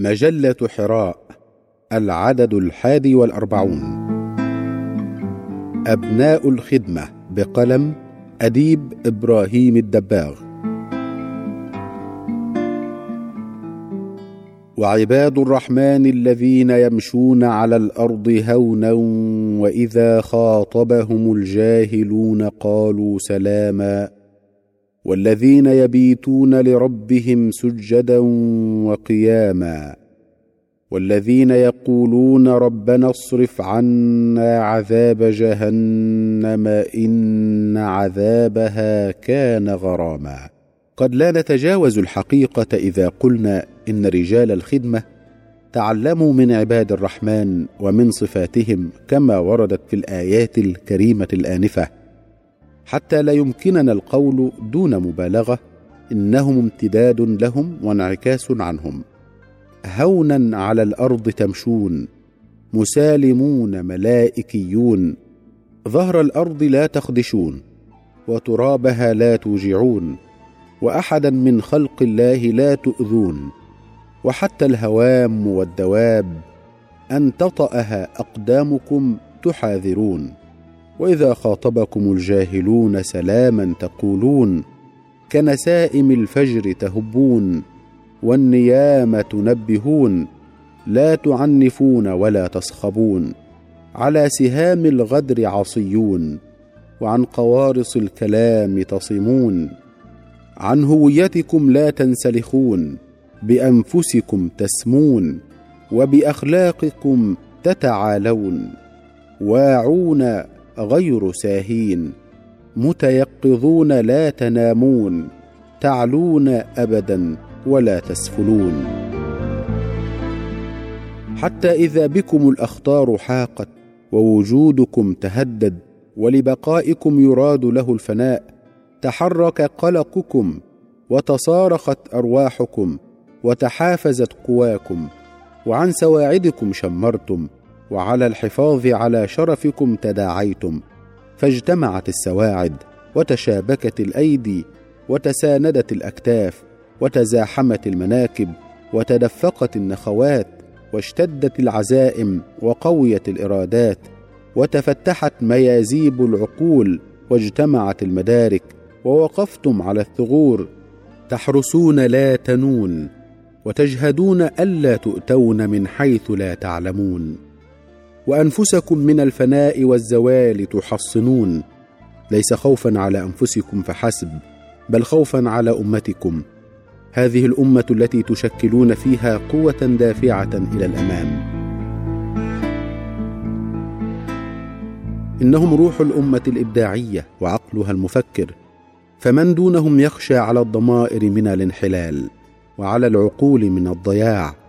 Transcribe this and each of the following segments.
مجلة حراء العدد الحادي والأربعون. أبناء الخدمة بقلم أديب إبراهيم الدباغ. وعباد الرحمن الذين يمشون على الأرض هونا وإذا خاطبهم الجاهلون قالوا سلاما والذين يبيتون لربهم سجدا وقياما والذين يقولون ربنا اصرف عنا عذاب جهنم إن عذابها كان غراما قد لا نتجاوز الحقيقة إذا قلنا إن رجال الخدمة تعلموا من عباد الرحمن ومن صفاتهم كما وردت في الآيات الكريمة الآنفة حتى لا يمكننا القول دون مبالغة إنهم امتداد لهم وانعكاس عنهم. هونا على الأرض تمشون مسالمون ملائكيون. ظهر الأرض لا تخدشون وترابها لا توجعون وأحدا من خلق الله لا تؤذون. وحتى الهوام والدواب أن تطأها أقدامكم تحاذرون. وإذا خاطبكم الجاهلون سلاما تقولون كنسائم الفجر تهبون والنيام تنبهون لا تعنفون ولا تصخبون على سهام الغدر عصيون وعن قوارص الكلام تصمون عن هويتكم لا تنسلخون بأنفسكم تسمون وبأخلاقكم تتعالون واعون غير ساهين متيقظون لا تنامون تعلون ابدا ولا تسفلون. حتى إذا بكم الأخطار حاقت ووجودكم تهدد ولبقائكم يراد له الفناء تحرك قلقكم وتصارخت أرواحكم وتحافزت قواكم وعن سواعدكم شمرتم وعلى الحفاظ على شرفكم تداعيتم. فاجتمعت السواعد وتشابكت الأيدي وتساندت الأكتاف وتزاحمت المناكب وتدفقت النخوات واشتدت العزائم وقويت الإرادات وتفتحت ميازيب العقول واجتمعت المدارك ووقفتم على الثغور. تحرسون لا تنون وتجهدون ألا تؤتون من حيث لا تعلمون. وأنفسكم من الفناء والزوال تحصنون. ليس خوفا على أنفسكم فحسب بل خوفا على أمتكم. هذه الأمة التي تشكلون فيها قوة دافعة إلى الأمام. إنهم روح الأمة الإبداعية وعقلها المفكر فمن دونهم يخشى على الضمائر من الانحلال وعلى العقول من الضياع.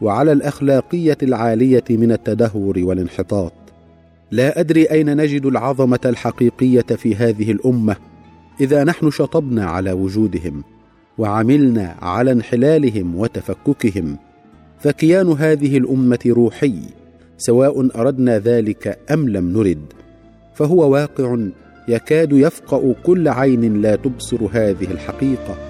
وعلى الأخلاقية العالية من التدهور والانحطاط. لا أدري أين نجد العظمة الحقيقية في هذه الأمة إذا نحن شطبنا على وجودهم وعملنا على انحلالهم وتفككهم. فكيان هذه الأمة روحي سواء أردنا ذلك أم لم نرد. فهو واقع يكاد يفقأ كل عين لا تبصر هذه الحقيقة.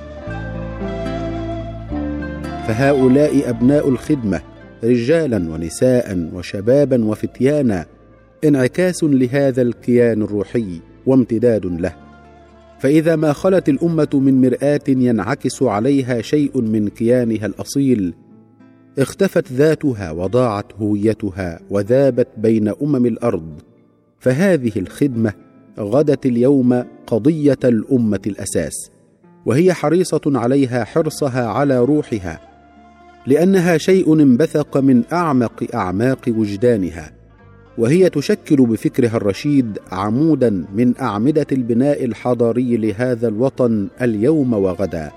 فهؤلاء أبناء الخدمة رجالا ونساء وشبابا وفتيانا انعكاس لهذا الكيان الروحي وامتداد له. فإذا ما خلت الأمة من مرآة ينعكس عليها شيء من كيانها الأصيل اختفت ذاتها وضاعت هويتها وذابت بين أمم الأرض. فهذه الخدمة غدت اليوم قضية الأمة الأساس وهي حريصة عليها حرصها على روحها. لأنها شيء انبثق من أعمق أعماق وجدانها وهي تشكل بفكرها الرشيد عمودا من أعمدة البناء الحضاري لهذا الوطن اليوم وغدا.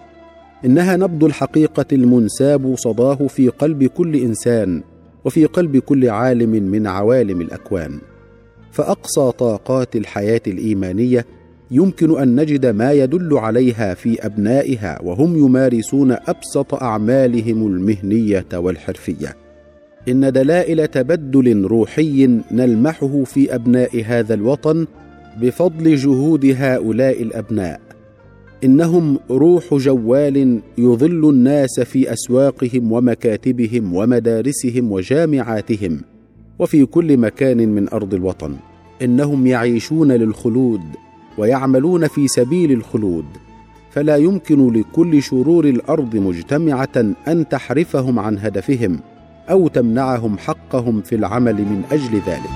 إنها نبض الحقيقة المنساب صداه في قلب كل إنسان وفي قلب كل عالم من عوالم الأكوان. فأقصى طاقات الحياة الإيمانية يمكن أن نجد ما يدل عليها في أبنائها وهم يمارسون أبسط أعمالهم المهنية والحرفية. إن دلائل تبدل روحي نلمحه في أبناء هذا الوطن بفضل جهود هؤلاء الأبناء. إنهم روح جوال يظل الناس في أسواقهم ومكاتبهم ومدارسهم وجامعاتهم وفي كل مكان من أرض الوطن. إنهم يعيشون للخلود ويعملون في سبيل الخلود فلا يمكن لكل شرور الأرض مجتمعة أن تحرفهم عن هدفهم أو تمنعهم حقهم في العمل من أجل ذلك.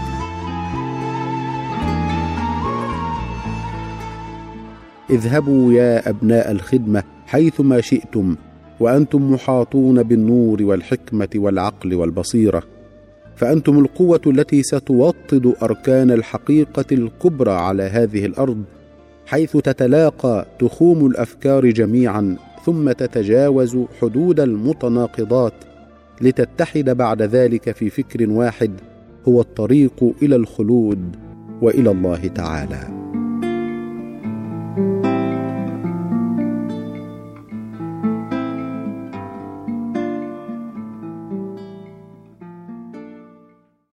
اذهبوا يا أبناء الخدمة حيثما شئتم وأنتم محاطون بالنور والحكمة والعقل والبصيرة. فأنتم القوة التي ستوطد أركان الحقيقة الكبرى على هذه الأرض حيث تتلاقى تخوم الأفكار جميعا ثم تتجاوز حدود المتناقضات لتتحد بعد ذلك في فكر واحد هو الطريق إلى الخلود وإلى الله تعالى.